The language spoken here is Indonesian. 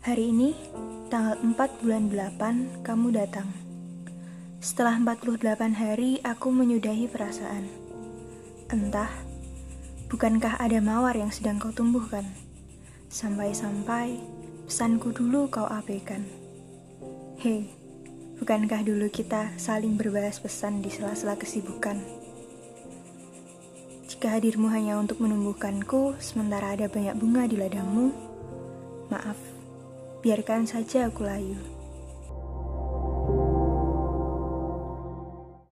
Hari ini, tanggal 4 bulan 8, kamu datang. Setelah 48 hari, aku menyudahi perasaan. Entah, bukankah ada mawar yang sedang kau tumbuhkan? Sampai-sampai pesanku dulu kau abaikan. Hei, bukankah dulu kita saling berbalas pesan di sela-sela kesibukan? Jika hadirmu hanya untuk menumbuhkanku, sementara ada banyak bunga di ladangmu, maaf biarkan saja aku layu.